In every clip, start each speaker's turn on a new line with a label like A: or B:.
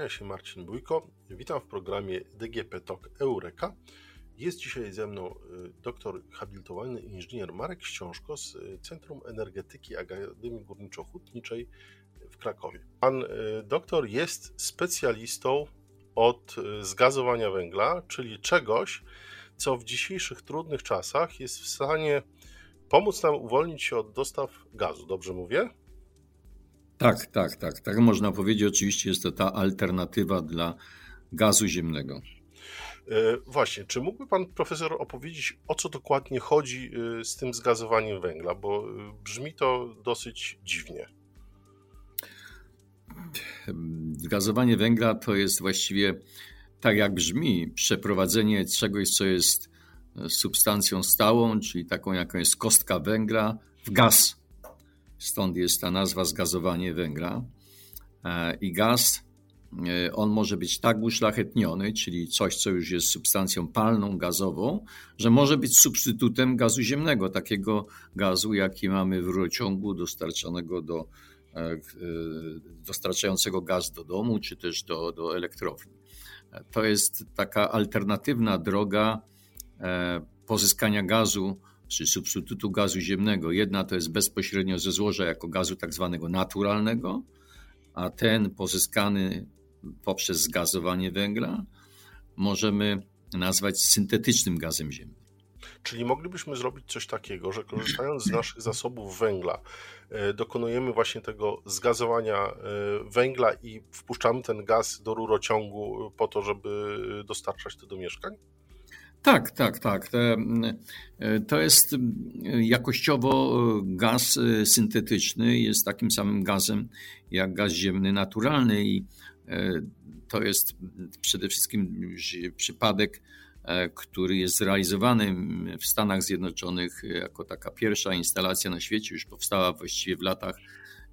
A: Kłania się Marcin Bójko. Witam w programie DGP Talk Eureka. Jest dzisiaj ze mną y, doktor habilitowany inżynier Marek Ściążko z y, Centrum Energetyki Akademii Górniczo-Hutniczej w Krakowie. Pan y, doktor jest specjalistą od zgazowania węgla, czyli czegoś, co w dzisiejszych trudnych czasach jest w stanie pomóc nam uwolnić się od dostaw gazu. Dobrze mówię?
B: Tak, tak, tak. Tak można powiedzieć. Oczywiście jest to ta alternatywa dla gazu ziemnego.
A: E, właśnie, czy mógłby pan profesor opowiedzieć, o co dokładnie chodzi e, z tym zgazowaniem węgla? Bo e, brzmi to dosyć dziwnie.
B: Zgazowanie węgla to jest właściwie tak jak brzmi, przeprowadzenie czegoś, co jest substancją stałą, czyli taką, jaką jest kostka węgla, w gaz. Stąd jest ta nazwa zgazowanie węgla. E, I gaz, e, on może być tak uszlachetniony, czyli coś, co już jest substancją palną, gazową, że może być substytutem gazu ziemnego, takiego gazu, jaki mamy w rurociągu do, e, dostarczającego gaz do domu, czy też do, do elektrowni. To jest taka alternatywna droga pozyskania gazu czy substytutu gazu ziemnego. Jedna to jest bezpośrednio ze złoża jako gazu tak zwanego naturalnego, a ten pozyskany poprzez zgazowanie węgla możemy nazwać syntetycznym gazem ziemnym.
A: Czyli moglibyśmy zrobić coś takiego, że korzystając z naszych zasobów węgla, e, dokonujemy właśnie tego zgazowania e, węgla i wpuszczamy ten gaz do rurociągu po to, żeby dostarczać to do mieszkań?
B: Tak, tak, tak. To jest jakościowo gaz syntetyczny, jest takim samym gazem jak gaz ziemny naturalny i e, to jest przede wszystkim przypadek, e, który jest zrealizowany w Stanach Zjednoczonych jako taka pierwsza instalacja na świecie, już powstała właściwie w latach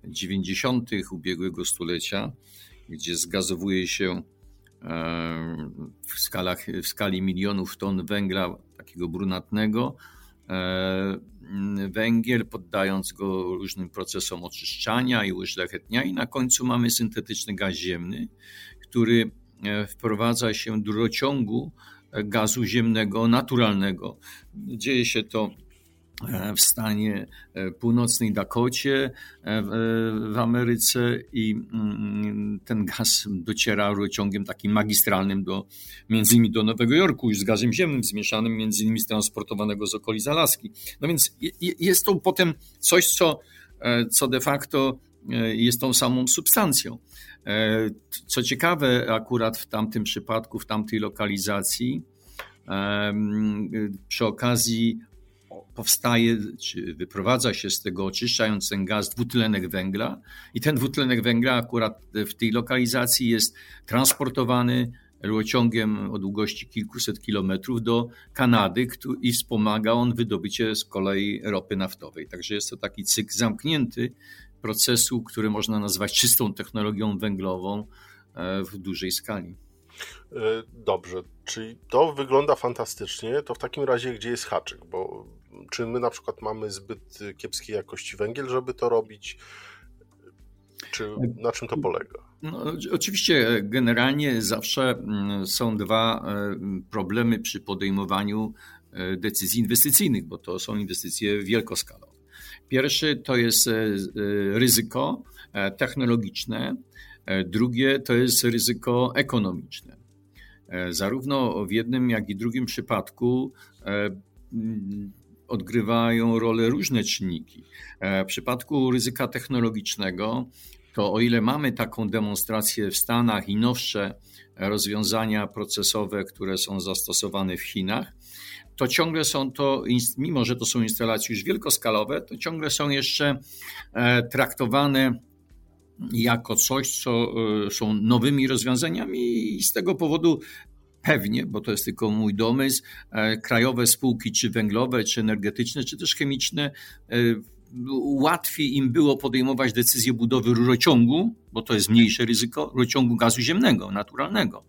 B: 90. ubiegłego stulecia, gdzie zgazowuje się w, skalach, w skali milionów ton węgla takiego brunatnego. E, węgiel, poddając go różnym procesom oczyszczania i uszlachetniania, i na końcu mamy syntetyczny gaz ziemny, który e, wprowadza się do rurociągu gazu ziemnego naturalnego. Dzieje się to w stanie e, północnej Dakocie e, w Ameryce i mm, ten gaz dociera rurociągiem takim magistralnym do, między innymi do Nowego Jorku, już z gazem ziemnym zmieszanym między innymi z transportowanego z okolic Alaski. No więc jest to potem coś, co, co de facto jest tą samą substancją. Co ciekawe, akurat w tamtym przypadku, w tamtej lokalizacji, przy okazji powstaje, czy wyprowadza się z tego oczyszczając ten gaz dwutlenek węgla i ten dwutlenek węgla akurat w tej lokalizacji jest transportowany rurociągiem o długości kilkuset kilometrów do Kanady i wspomaga on wydobycie z kolei ropy naftowej. Także jest to taki cykl zamknięty procesu, który można nazwać czystą technologią węglową e, w dużej skali.
A: E, dobrze, czyli to wygląda fantastycznie. To w takim razie, gdzie jest haczyk? Bo czy my na przykład mamy zbyt kiepskiej jakości węgiel, żeby to robić? Czy na czym to polega?
B: No, oczywiście, generalnie zawsze mm, są dwa e, problemy przy podejmowaniu e, decyzji inwestycyjnych, bo to są inwestycje wielkoskalowe. Pierwszy to jest ryzyko technologiczne, drugie to jest ryzyko ekonomiczne. E, zarówno w jednym, jak i drugim przypadku e, odgrywają rolę różne czynniki. E, w przypadku ryzyka technologicznego, to o ile mamy taką demonstrację w Stanach i nowsze rozwiązania procesowe, które są zastosowane w Chinach, to ciągle są to, mimo że to są instalacje już wielkoskalowe, to ciągle są jeszcze traktowane jako coś, co e, są nowymi rozwiązaniami i z tego powodu pewnie, bo to jest tylko mój domysł, e, krajowe spółki, czy węglowe, czy energetyczne, czy też chemiczne, e, łatwiej im było podejmować decyzję budowy rurociągu, bo to jest mniejsze ryzyko, rurociągu gazu ziemnego, naturalnego,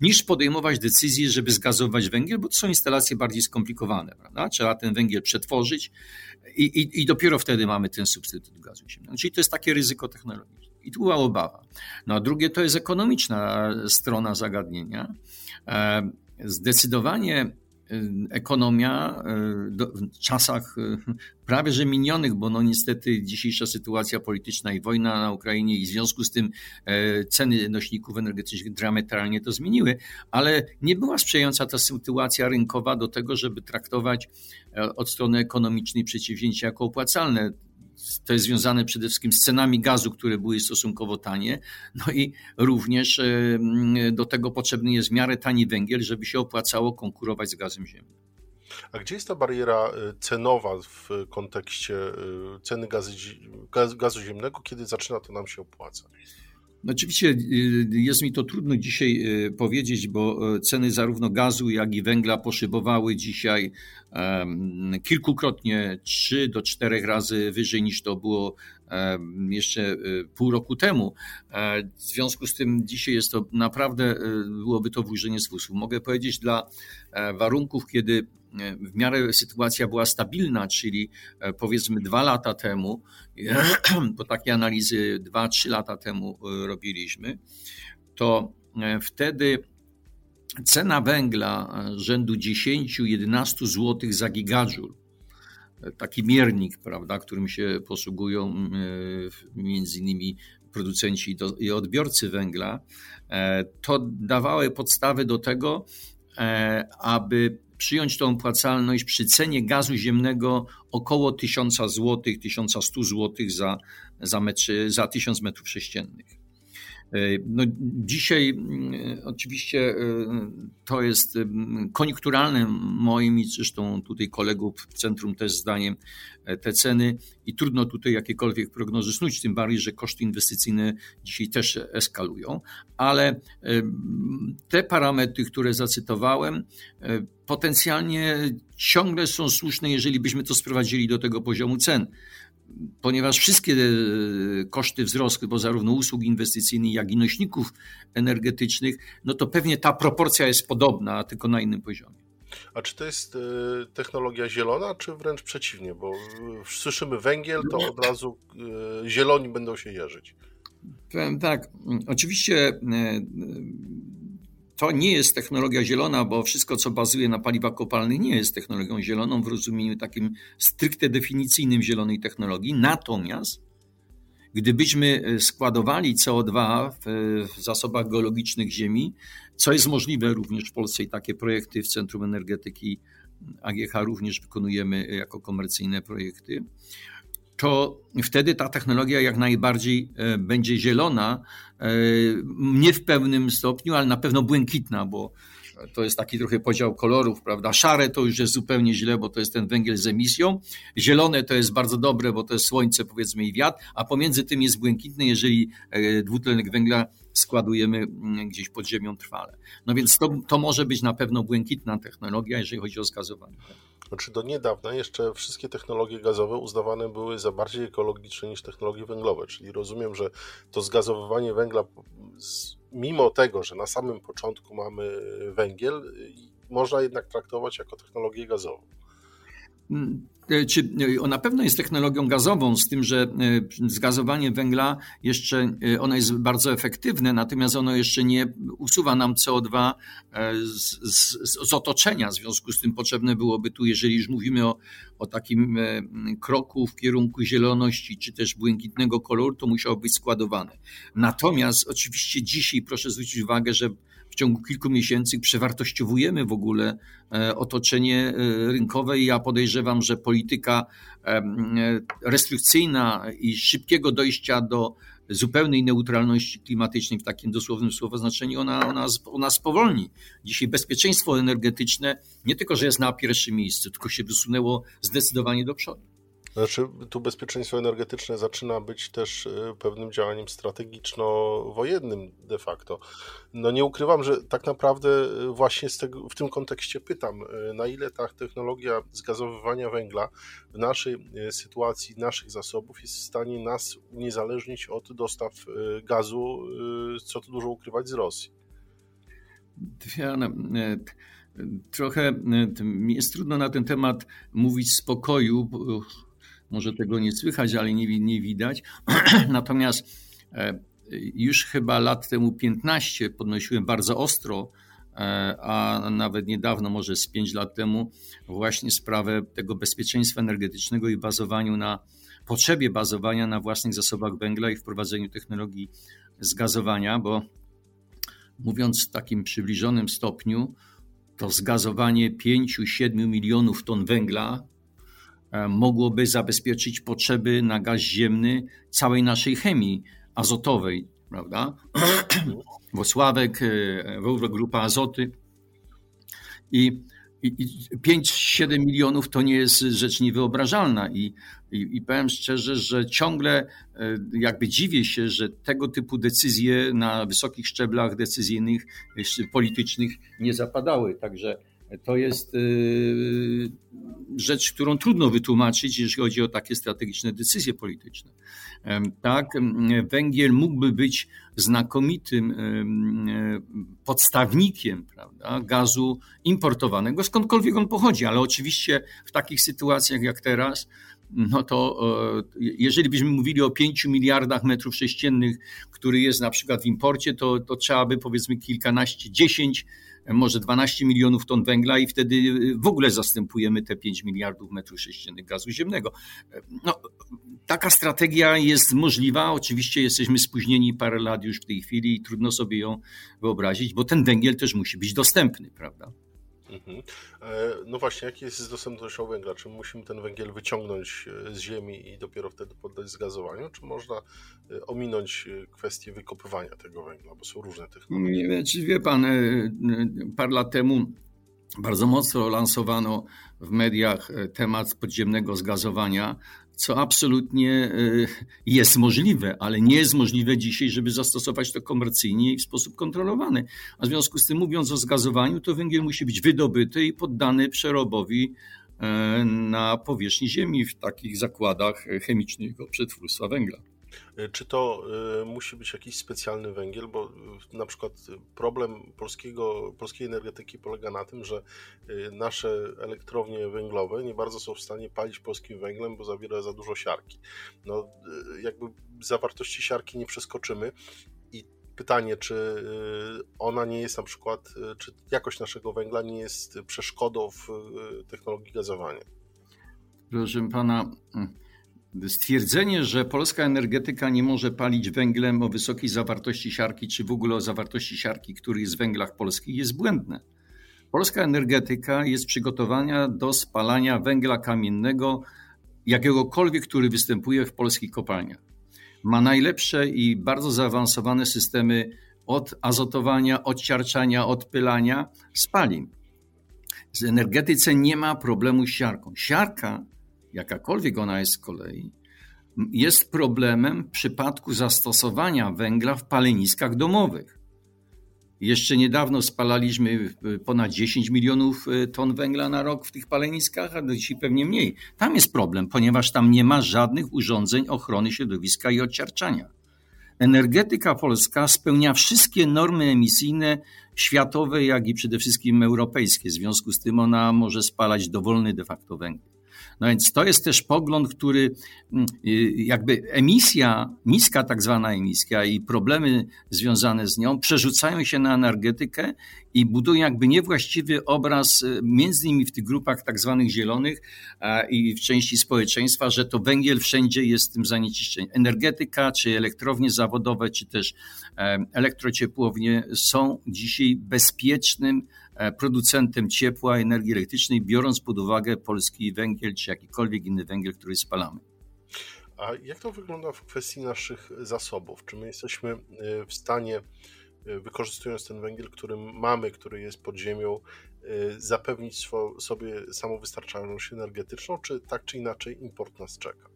B: niż podejmować decyzję, żeby zgazować węgiel, bo to są instalacje bardziej skomplikowane. Prawda? Trzeba ten węgiel przetworzyć i, i, i dopiero wtedy mamy ten substytut gazu ziemnego. Czyli to jest takie ryzyko technologiczne. I tu była obawa. No a drugie to jest ekonomiczna strona zagadnienia. Zdecydowanie ekonomia w czasach prawie że minionych, bo no niestety dzisiejsza sytuacja polityczna i wojna na Ukrainie i w związku z tym e, ceny nośników energetycznych diametralnie to zmieniły, ale nie była sprzyjająca ta sytuacja rynkowa do tego, żeby traktować e, od strony ekonomicznej przedsięwzięcia jako opłacalne. To jest związane przede wszystkim z cenami gazu, które były stosunkowo tanie. No i również e, do tego potrzebny jest w miarę tani węgiel, żeby się opłacało konkurować z gazem ziemnym.
A: A gdzie jest ta bariera y, cenowa w kontekście y, ceny gazu, gazu ziemnego, kiedy zaczyna to nam się opłacać?
B: No oczywiście y, jest mi to trudno dzisiaj powiedzieć, bo ceny zarówno gazu, jak i węgla poszybowały dzisiaj kilkukrotnie, trzy do czterech razy wyżej niż to było jeszcze pół roku temu. E, w związku z tym dzisiaj jest to naprawdę, byłoby to włożenie z fusów. Mogę powiedzieć dla e, warunków, kiedy w miarę sytuacja była stabilna, czyli e, powiedzmy dwa lata temu, bo takie analizy dwa, trzy lata temu e, robiliśmy, to e, wtedy cena węgla rzędu 10-11 zł za gigajoule, taki miernik, prawda, którym się posługują między innymi producenci i odbiorcy węgla, to dawały podstawy do tego, aby przyjąć tą opłacalność przy cenie gazu ziemnego około 1000 zł, 1100 zł za, za, metr, za 1000 metrów sześciennych. E, no, dzisiaj mm, oczywiście e, to jest mm, koniunkturalne moim i zresztą tutaj kolegów w centrum też zdaniem e, te ceny i trudno tutaj jakiekolwiek prognozy snuć, tym bardziej, że koszty inwestycyjne dzisiaj też eskalują, ale te parametry, które zacytowałem, potencjalnie ciągle są słuszne, jeżeli byśmy to sprowadzili do tego poziomu cen ponieważ wszystkie e, koszty wzrosły, bo zarówno usług inwestycyjnych, jak i nośników energetycznych, no to pewnie ta proporcja jest podobna, tylko na innym poziomie.
A: A czy to jest e, technologia zielona, czy wręcz przeciwnie? Bo słyszymy węgiel, to od razu e, zieloni będą się jeżyć.
B: Powiem tak, oczywiście to nie jest technologia zielona, bo wszystko, co bazuje na paliwach kopalnych, nie jest technologią zieloną w rozumieniu takim stricte definicyjnym zielonej technologii. Natomiast gdybyśmy e, składowali CO2 w zasobach geologicznych Ziemi, co jest możliwe również w Polsce i takie projekty w Centrum Energetyki AGH również wykonujemy jako komercyjne projekty, to wtedy ta technologia jak najbardziej e, będzie zielona, e, nie w pełnym stopniu, ale na pewno błękitna, bo to jest taki trochę podział kolorów, prawda? Szare to już jest zupełnie źle, bo to jest ten węgiel z emisją. Zielone to jest bardzo dobre, bo to jest słońce, powiedzmy, i wiatr, a pomiędzy tym jest błękitny, jeżeli e, dwutlenek węgla składujemy mm, gdzieś pod ziemią trwale. No więc to, to może być na pewno błękitna technologia, jeżeli chodzi o zgazowanie.
A: Znaczy do niedawna jeszcze wszystkie technologie gazowe uznawane były za bardziej ekologiczne niż technologie węglowe, czyli rozumiem, że to zgazowywanie węgla, mimo tego, że na samym początku mamy węgiel, można jednak traktować jako technologię gazową.
B: E, czy e, na pewno jest technologią gazową, z tym, że e, zgazowanie węgla jeszcze ono jest bardzo efektywne, natomiast ono jeszcze nie usuwa nam CO2 z, z, z otoczenia. W związku z tym potrzebne byłoby tu, jeżeli już mówimy o, o takim kroku w kierunku zieloności czy też błękitnego koloru, to musiało być składowane. Natomiast oczywiście dzisiaj proszę zwrócić uwagę, że ciągu kilku miesięcy przewartościowujemy w ogóle e, otoczenie e, rynkowe i ja podejrzewam, że polityka e, restrykcyjna i szybkiego dojścia do zupełnej neutralności klimatycznej w takim dosłownym słowa znaczeniu, ona, ona, ona spowolni. Dzisiaj bezpieczeństwo energetyczne nie tylko, że jest na pierwszym miejscu, tylko się wysunęło zdecydowanie do przodu.
A: Znaczy, tu bezpieczeństwo energetyczne zaczyna być też y, pewnym działaniem strategiczno-wojennym de facto. No nie ukrywam, że tak naprawdę y, właśnie tego, w tym kontekście pytam, y, na ile ta technologia zgazowywania węgla w naszej sytuacji, naszych zasobów jest w stanie nas uniezależnić od dostaw gazu, co tu dużo ukrywać z Rosji.
B: Diana, trochę mi jest trudno na ten temat mówić spokoju, może tego nie słychać, ale nie, nie widać. Natomiast Już chyba lat temu 15 podnosiłem bardzo ostro, a nawet niedawno, może z 5 lat temu, właśnie sprawę tego bezpieczeństwa energetycznego i bazowaniu na potrzebie bazowania na własnych zasobach węgla i wprowadzeniu technologii zgazowania, bo mówiąc w takim przybliżonym stopniu, to zgazowanie 5-7 milionów ton węgla e, mogłoby zabezpieczyć potrzeby na gaz ziemny całej naszej chemii azotowej, prawda? Wosławek, e, Grupa Azoty. I i 5-7 milionów to nie jest rzecz niewyobrażalna. I, i, I powiem szczerze, że ciągle e, jakby dziwię się, że tego typu decyzje na wysokich szczeblach decyzyjnych, politycznych nie zapadały. Także to jest e, rzecz, którą trudno wytłumaczyć, jeśli chodzi o takie strategiczne decyzje polityczne. Tak, węgiel mógłby być znakomitym podstawnikiem prawda, gazu importowanego, skądkolwiek on pochodzi, ale oczywiście w takich sytuacjach jak teraz, no to e, jeżeli byśmy mówili o 5 miliardach metrów sześciennych, który jest na przykład w imporcie, to, to trzeba by powiedzmy kilkanaście, dziesięć może 12 milionów ton węgla i wtedy w ogóle zastępujemy te 5 miliardów metrów sześciennych gazu ziemnego. No, taka strategia jest możliwa. Oczywiście jesteśmy spóźnieni parę lat już w tej chwili i trudno sobie ją wyobrazić, bo ten węgiel też musi być dostępny, prawda? Mhm.
A: E, no właśnie, jaki jest z dostępnością węgla? Czy musimy ten węgiel wyciągnąć e, z ziemi i dopiero wtedy poddać zgazowaniu, czy można e, ominąć kwestię wykopywania tego węgla, bo są różne technologie?
B: Nie wiem, czy wie pan, parę lat temu bardzo mocno lansowano w mediach temat podziemnego zgazowania co absolutnie y, jest możliwe, ale nie jest możliwe dzisiaj, żeby zastosować to komercyjnie i w sposób kontrolowany. A w związku z tym, mówiąc o zgazowaniu, to węgiel musi być wydobyty i poddany przerobowi e, na powierzchni Ziemi w takich zakładach chemicznych przetwórstwa węgla.
A: E, czy to e, musi być jakiś specjalny węgiel? Bo e, na przykład problem polskiego, polskiej energetyki polega na tym, że nasze elektrownie węglowe nie bardzo są w stanie palić polskim węglem, bo zawiera za dużo siarki. No, jakby zawartości siarki nie przeskoczymy i pytanie, czy ona nie jest na przykład, czy jakość naszego węgla nie jest przeszkodą w technologii gazowania?
B: Proszę pana, Stwierdzenie, że polska energetyka nie może palić węglem o wysokiej zawartości siarki, czy w ogóle o zawartości siarki, który jest w węglach polskich, jest błędne. Polska energetyka jest przygotowana do spalania węgla kamiennego, jakiegokolwiek, który występuje w polskich kopalniach. Ma najlepsze i bardzo zaawansowane systemy od azotowania, odciarczania, odpylania spalin. W energetyce nie ma problemu z siarką. Siarka jakakolwiek ona jest z kolei, jest problemem w przypadku zastosowania węgla w paleniskach domowych. Jeszcze niedawno spalaliśmy ponad 10 milionów e, ton węgla na rok w tych paleniskach, a dzisiaj pewnie mniej. Tam jest problem, ponieważ tam nie ma żadnych urządzeń ochrony środowiska i odciarczania. Energetyka polska spełnia wszystkie normy emisyjne światowe, jak i przede wszystkim europejskie. W związku z tym ona może spalać dowolny de facto węgiel. No więc to jest też pogląd, który mm, y, jakby emisja, niska tak zwana emisja i problemy związane z nią przerzucają się na energetykę i budują jakby niewłaściwy obraz, y, między innymi w tych grupach tak zwanych zielonych i w części społeczeństwa, że to węgiel wszędzie jest tym zanieczyszczeniem. Energetyka, czy elektrownie zawodowe, czy też elektrociepłownie są dzisiaj bezpiecznym producentem ciepła, energii elektrycznej, biorąc pod uwagę polski węgiel czy jakikolwiek inny węgiel, który spalamy.
A: A jak to wygląda w kwestii naszych zasobów? Czy my jesteśmy e, w stanie, e, wykorzystując ten węgiel, który mamy, który jest pod ziemią, zapewnić sobie samowystarczalność energetyczną, czy tak czy inaczej import nas czeka?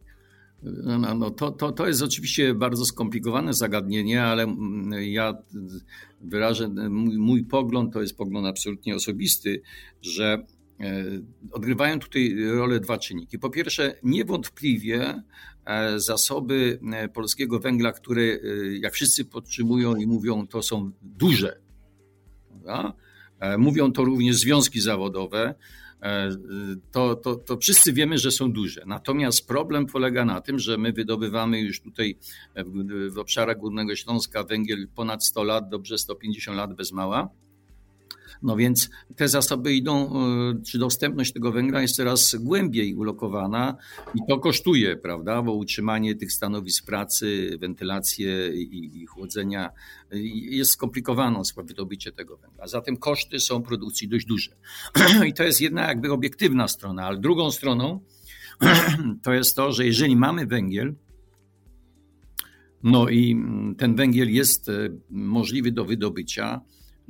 B: No, no, no, to, to, to jest oczywiście bardzo skomplikowane zagadnienie, ale mm, ja wyrażę mój, mój pogląd, to jest pogląd absolutnie osobisty, że e, odgrywają tutaj rolę dwa czynniki. Po pierwsze, niewątpliwie e, zasoby e, polskiego węgla, które jak wszyscy podtrzymują i mówią, to są duże. Prawda? Mówią to również związki zawodowe. To, to, to wszyscy wiemy, że są duże. Natomiast problem polega na tym, że my wydobywamy już tutaj w, w obszarach Górnego Śląska węgiel ponad 100 lat, dobrze 150 lat bez mała. No więc te zasoby idą, e, czy dostępność tego węgla jest coraz głębiej ulokowana i to kosztuje, prawda? Bo utrzymanie tych stanowisk pracy, wentylację i, i chłodzenia jest skomplikowaną sprawą wydobycie tego węgla. Zatem koszty są produkcji dość duże. I to jest jedna jakby obiektywna strona, ale drugą stroną to jest to, że jeżeli mamy węgiel, no i ten węgiel jest e, możliwy do wydobycia,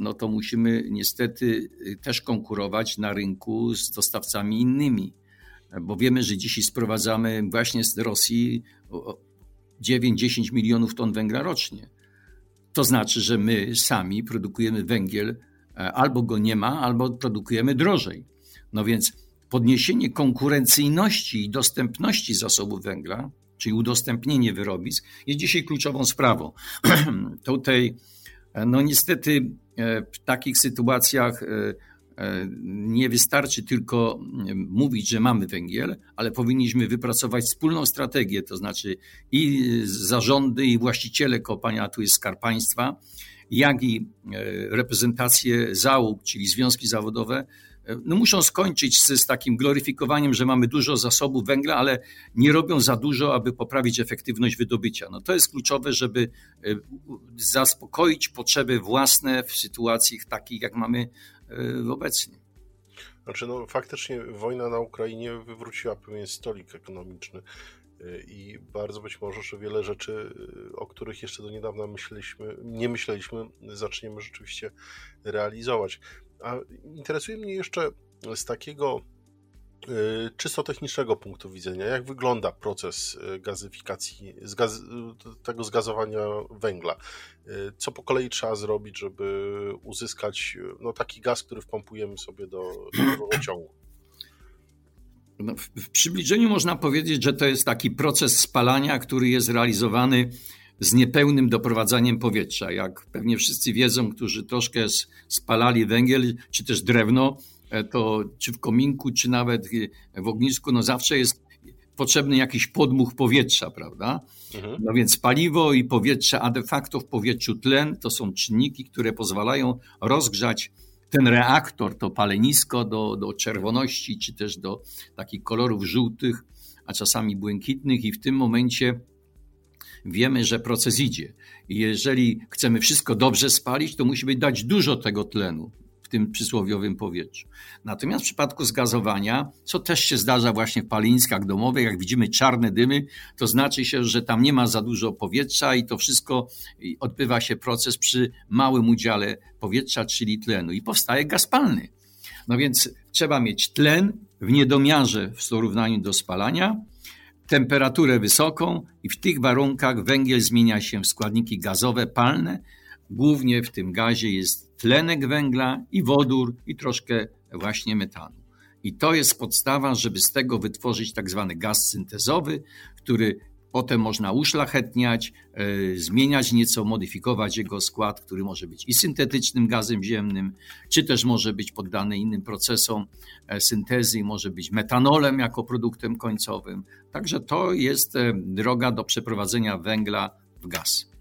B: no to musimy niestety y, też konkurować na rynku z dostawcami innymi, bo wiemy, że dzisiaj sprowadzamy właśnie z Rosji 9-10 milionów ton węgla rocznie. To znaczy, że my sami produkujemy węgiel, e, albo go nie ma, albo produkujemy drożej. No więc podniesienie konkurencyjności i dostępności zasobów węgla, czyli udostępnienie wyrobisk, jest dzisiaj kluczową sprawą. Tutaj, no niestety, E, w takich sytuacjach e, e, nie wystarczy tylko mówić, że mamy węgiel, ale powinniśmy wypracować wspólną strategię, to znaczy i zarządy, i właściciele kopania, tu jest Skarb Państwa, jak i reprezentacje załóg, czyli związki zawodowe, no muszą skończyć z, z, takim gloryfikowaniem, że mamy dużo zasobów węgla, ale nie robią za dużo, aby poprawić efektywność wydobycia. No to jest kluczowe, żeby e, zaspokoić potrzeby własne w sytuacjach takich, jak mamy e, obecnie.
A: Znaczy, no, faktycznie wojna na Ukrainie wywróciła pewien stolik ekonomiczny e, i bardzo być może, że wiele rzeczy, o których jeszcze do niedawna myśleliśmy, nie myśleliśmy, zaczniemy rzeczywiście realizować. A interesuje mnie jeszcze z takiego y, czysto technicznego punktu widzenia, jak wygląda proces y, gazyfikacji, zgaz, tego zgazowania węgla. Y, co po kolei trzeba zrobić, żeby uzyskać no, taki gaz, który wpompujemy sobie do, rurociągu?
B: No, w przybliżeniu można powiedzieć, że to jest taki proces spalania, który jest realizowany z niepełnym doprowadzaniem powietrza. Jak pewnie wszyscy wiedzą, którzy troszkę spalali węgiel czy też drewno, e, to czy w kominku, czy nawet w ognisku, no zawsze jest potrzebny jakiś podmuch powietrza, prawda? Mhm. No więc paliwo i powietrze, a de facto w powietrzu tlen to są czynniki, które pozwalają rozgrzać ten reaktor, to palenisko do, do czerwoności, czy też do takich kolorów żółtych, a czasami błękitnych, i w tym momencie wiemy, że proces idzie. Jeżeli chcemy wszystko dobrze spalić, to musimy dać dużo tego tlenu w tym przysłowiowym powietrzu. Natomiast w przypadku zgazowania, co też się zdarza właśnie w palinskach domowych, jak widzimy czarne dymy, to znaczy się, że tam nie ma za dużo powietrza i to wszystko odbywa się proces przy małym udziale powietrza, czyli tlenu i powstaje gaz palny. No więc trzeba mieć tlen w niedomiarze w porównaniu do spalania, temperaturę wysoką i w tych warunkach węgiel zmienia się w składniki gazowe palne. Głównie w tym gazie jest tlenek węgla i wodór i troszkę właśnie metanu. I to jest podstawa, żeby z tego wytworzyć tak zwany gaz syntezowy, który Potem można uszlachetniać, e, zmieniać nieco, modyfikować jego skład, który może być i syntetycznym gazem ziemnym, czy też może być poddany innym procesom e, syntezy, może być metanolem jako produktem końcowym. Także to jest e, droga do przeprowadzenia węgla w gaz.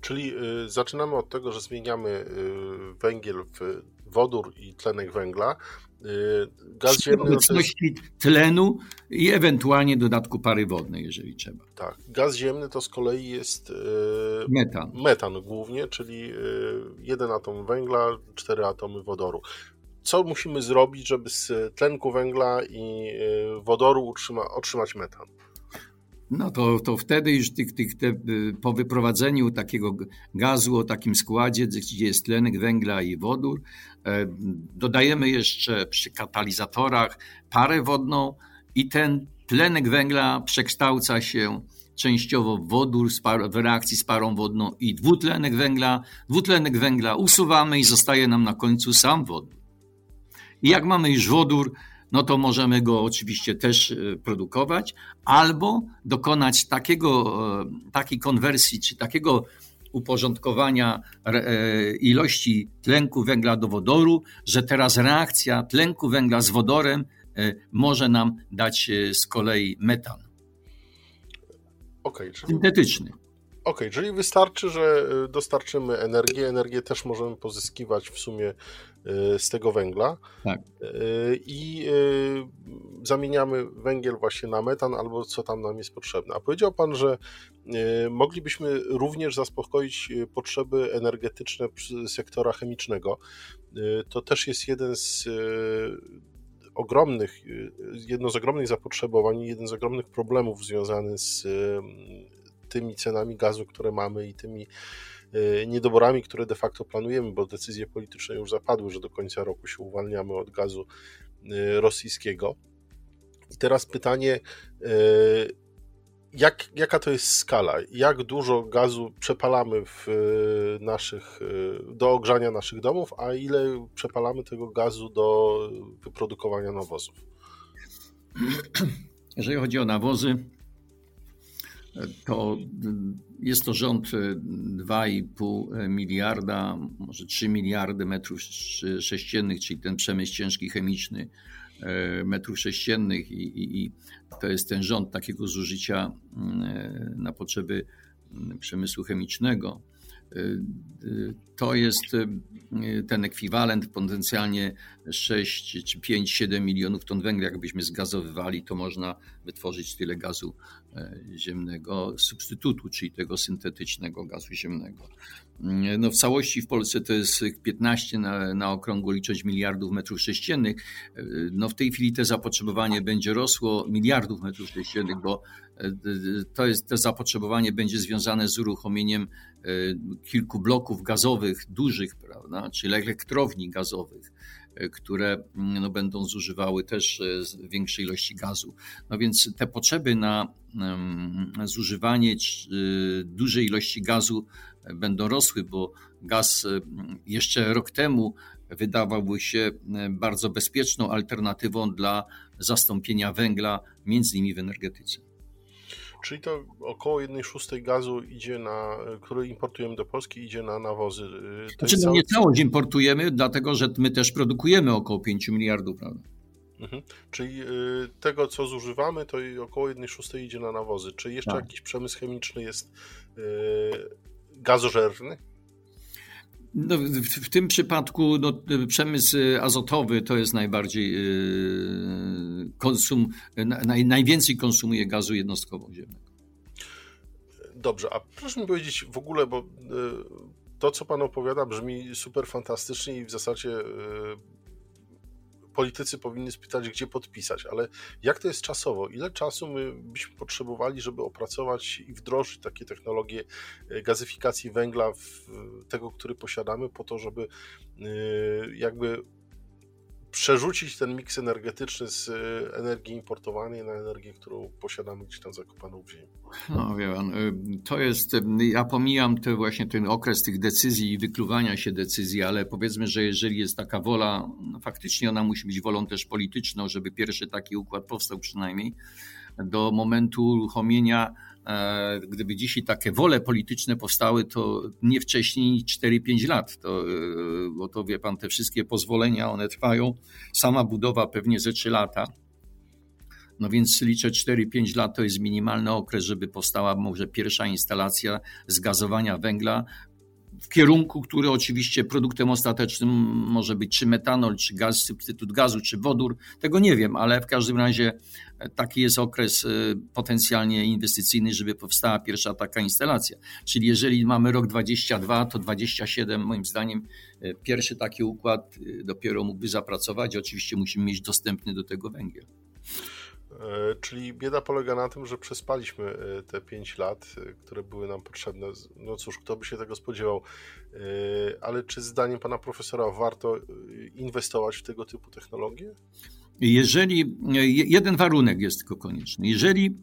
A: Czyli zaczynamy od tego, że zmieniamy węgiel w wodór i tlenek węgla,
B: gaz ziemny. obecności jest... tlenu i ewentualnie dodatku pary wodnej, jeżeli trzeba.
A: Tak. Gaz ziemny to z kolei jest y,
B: metan.
A: Metan głównie, czyli y, jeden atom węgla, cztery atomy wodoru. Co musimy zrobić, żeby z tlenku węgla i wodoru utrzyma, otrzymać metan?
B: No to, to wtedy już tych, tych, te, y, po wyprowadzeniu takiego gazu o takim składzie, gdzie jest tlenek węgla i wodór, e, dodajemy jeszcze przy katalizatorach parę wodną i ten tlenek węgla przekształca się częściowo w wodór w reakcji z parą wodną i dwutlenek węgla. Dwutlenek węgla usuwamy i zostaje nam na końcu sam wodór. I jak mamy już wodór, no to możemy go oczywiście też e, produkować, albo dokonać takiego, e, takiej konwersji, czy takiego uporządkowania ilości tlenku węgla do wodoru, że teraz reakcja tlenku węgla z wodorem może nam dać z kolei metan.
A: Okay, czyli...
B: Syntetyczny.
A: Okej, okay, czyli wystarczy, że dostarczymy energię. Energię też możemy pozyskiwać w sumie z tego węgla.
B: Tak.
A: Y, I zamieniamy węgiel właśnie na metan albo co tam nam jest potrzebne. A powiedział Pan, że moglibyśmy również zaspokoić potrzeby energetyczne sektora chemicznego. To też jest jeden z ogromnych, jedno z ogromnych zapotrzebowań, jeden z ogromnych problemów związany z tymi cenami gazu, które mamy i tymi niedoborami, które de facto planujemy, bo decyzje polityczne już zapadły, że do końca roku się uwalniamy od gazu e, rosyjskiego. I teraz pytanie, e, jak, jaka to jest skala? Jak dużo gazu przepalamy w naszych, do ogrzania naszych domów, a ile przepalamy tego gazu do wyprodukowania nawozów?
B: Jeżeli chodzi o nawozy, to jest to rząd 2,5 miliarda, może 3 miliardy metrów sześciennych, czyli ten przemysł ciężki chemiczny e, metrów sześciennych i, i, i to jest ten rząd takiego zużycia na potrzeby przemysłu chemicznego. To jest y, ten ekwiwalent potencjalnie 6 czy 5, 7 milionów ton węgla. Jakbyśmy zgazowywali, to można wytworzyć tyle gazu e, ziemnego, substytutu, czyli tego syntetycznego gazu ziemnego. No w całości w Polsce to jest 15 na, na okrągło licząc miliardów metrów sześciennych. E, no w tej chwili to zapotrzebowanie będzie rosło miliardów metrów sześciennych, bo e, to, jest, to zapotrzebowanie będzie związane z uruchomieniem kilku bloków gazowych, dużych, prawda, czyli elektrowni gazowych, e, które mm, no, będą zużywały też e, większej ilości gazu. No więc te potrzeby na zużywanie e, dużej ilości gazu będą rosły, bo gaz jeszcze rok temu wydawałby się bardzo bezpieczną alternatywą dla zastąpienia węgla, między innymi w energetyce.
A: Czyli to około 1 szóstej gazu idzie na, który importujemy do Polski, idzie na nawozy.
B: Y, znaczy, no nie całość importujemy, dlatego że my też produkujemy około 5 miliardów, prawda?
A: Mhm. Czyli y, tego, co zużywamy, to około 1 szóstej idzie na nawozy. Czy jeszcze tak. jakiś przemysł chemiczny jest y, gazożerny?
B: No, w, w, tym przypadku no, przemysł azotowy to jest najbardziej yy, konsum, naj, najwięcej konsumuje gazu jednostkowo ziemnego.
A: Dobrze, a proszę mi powiedzieć w ogóle, bo yy, to, co Pan opowiada, brzmi super fantastycznie i w zasadzie yy, politycy powinni spytać, gdzie podpisać, ale jak to jest czasowo? Ile czasu my byśmy potrzebowali, żeby opracować i wdrożyć takie technologie e, gazyfikacji węgla, tego, który posiadamy, po to, żeby e, jakby przerzucić ten miks energetyczny z e, energii importowanej na energię, którą posiadamy gdzieś tam zakopaną w ziemi.
B: No wie pan, y, to jest, y, ja pomijam te właśnie ten okres tych decyzji i wykluwania się decyzji, ale powiedzmy, że jeżeli jest taka wola, no faktycznie ona musi być wolą też polityczną, żeby pierwszy taki układ powstał przynajmniej, do momentu uruchomienia gdyby dzisiaj takie wole polityczne powstały, to nie wcześniej niż 4-5 lat, to, e, bo to wie pan, te wszystkie pozwolenia, one trwają, sama budowa pewnie ze 3 lata. No więc liczę 4-5 lat to jest minimalny okres, żeby powstała może pierwsza instalacja zgazowania węgla w kierunku, który oczywiście produktem ostatecznym może być czy metanol, czy gaz, substytut gazu, czy wodór. Tego nie wiem, ale w każdym razie taki jest okres y, potencjalnie inwestycyjny, żeby powstała pierwsza taka instalacja. Czyli jeżeli mamy rok 22, to 27 moim zdaniem y, pierwszy taki układ dopiero mógłby zapracować. Oczywiście musimy mieć dostępny do tego węgiel.
A: E, czyli bieda polega na tym, że przespaliśmy e, te 5 lat, e, które były nam potrzebne. No cóż, kto by się tego spodziewał. Ale czy zdaniem pana profesora warto inwestować w tego typu technologie?
B: Jeżeli jeden warunek jest tylko konieczny. Jeżeli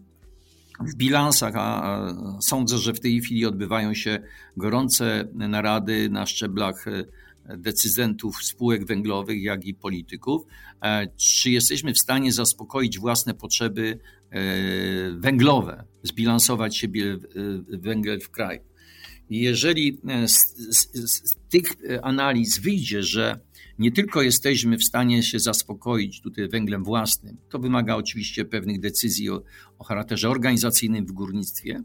B: w bilansach, a sądzę, że w tej chwili odbywają się gorące narady na szczeblach decydentów spółek węglowych, jak i polityków, e, czy jesteśmy w stanie zaspokoić własne potrzeby e, węglowe, zbilansować siebie węgiel w kraju. I jeżeli z, z, z, tych analiz wyjdzie, że nie tylko jesteśmy w stanie się zaspokoić tutaj węglem własnym, to wymaga oczywiście pewnych decyzji o, o charakterze organizacyjnym w górnictwie,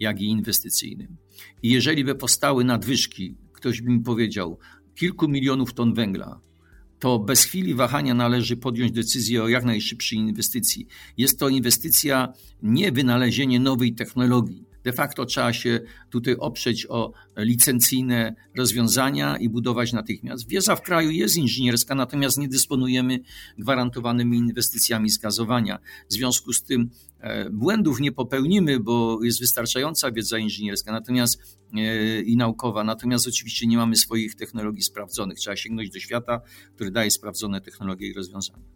B: jak i inwestycyjnym. I jeżeli by powstały nadwyżki, ktoś by mi powiedział, kilku milionów ton węgla, to bez chwili wahania należy podjąć decyzję o jak najszybszej inwestycji. Jest to inwestycja nie wynalezienie nowej technologii, de facto trzeba się tutaj oprzeć o licencyjne rozwiązania i budować natychmiast. Wiedza w kraju jest inżynierska, natomiast nie dysponujemy gwarantowanymi inwestycjami zgazowania. W związku z tym e, błędów nie popełnimy, bo jest wystarczająca wiedza inżynierska natomiast e, i naukowa, natomiast oczywiście nie mamy swoich technologii sprawdzonych. Trzeba sięgnąć do świata, który daje sprawdzone technologie i rozwiązania.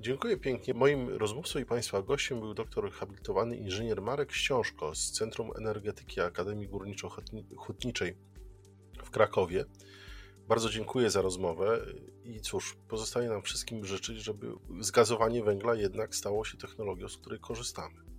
A: Dziękuję pięknie. Moim rozmówcą i Państwa gościem był doktor habilitowany inżynier Marek Ściążko z Centrum Energetyki Akademii Górniczo-Hutniczej w Krakowie. Bardzo dziękuję za rozmowę i cóż, pozostaje nam wszystkim życzyć, żeby zgazowanie węgla jednak stało się technologią, z której korzystamy.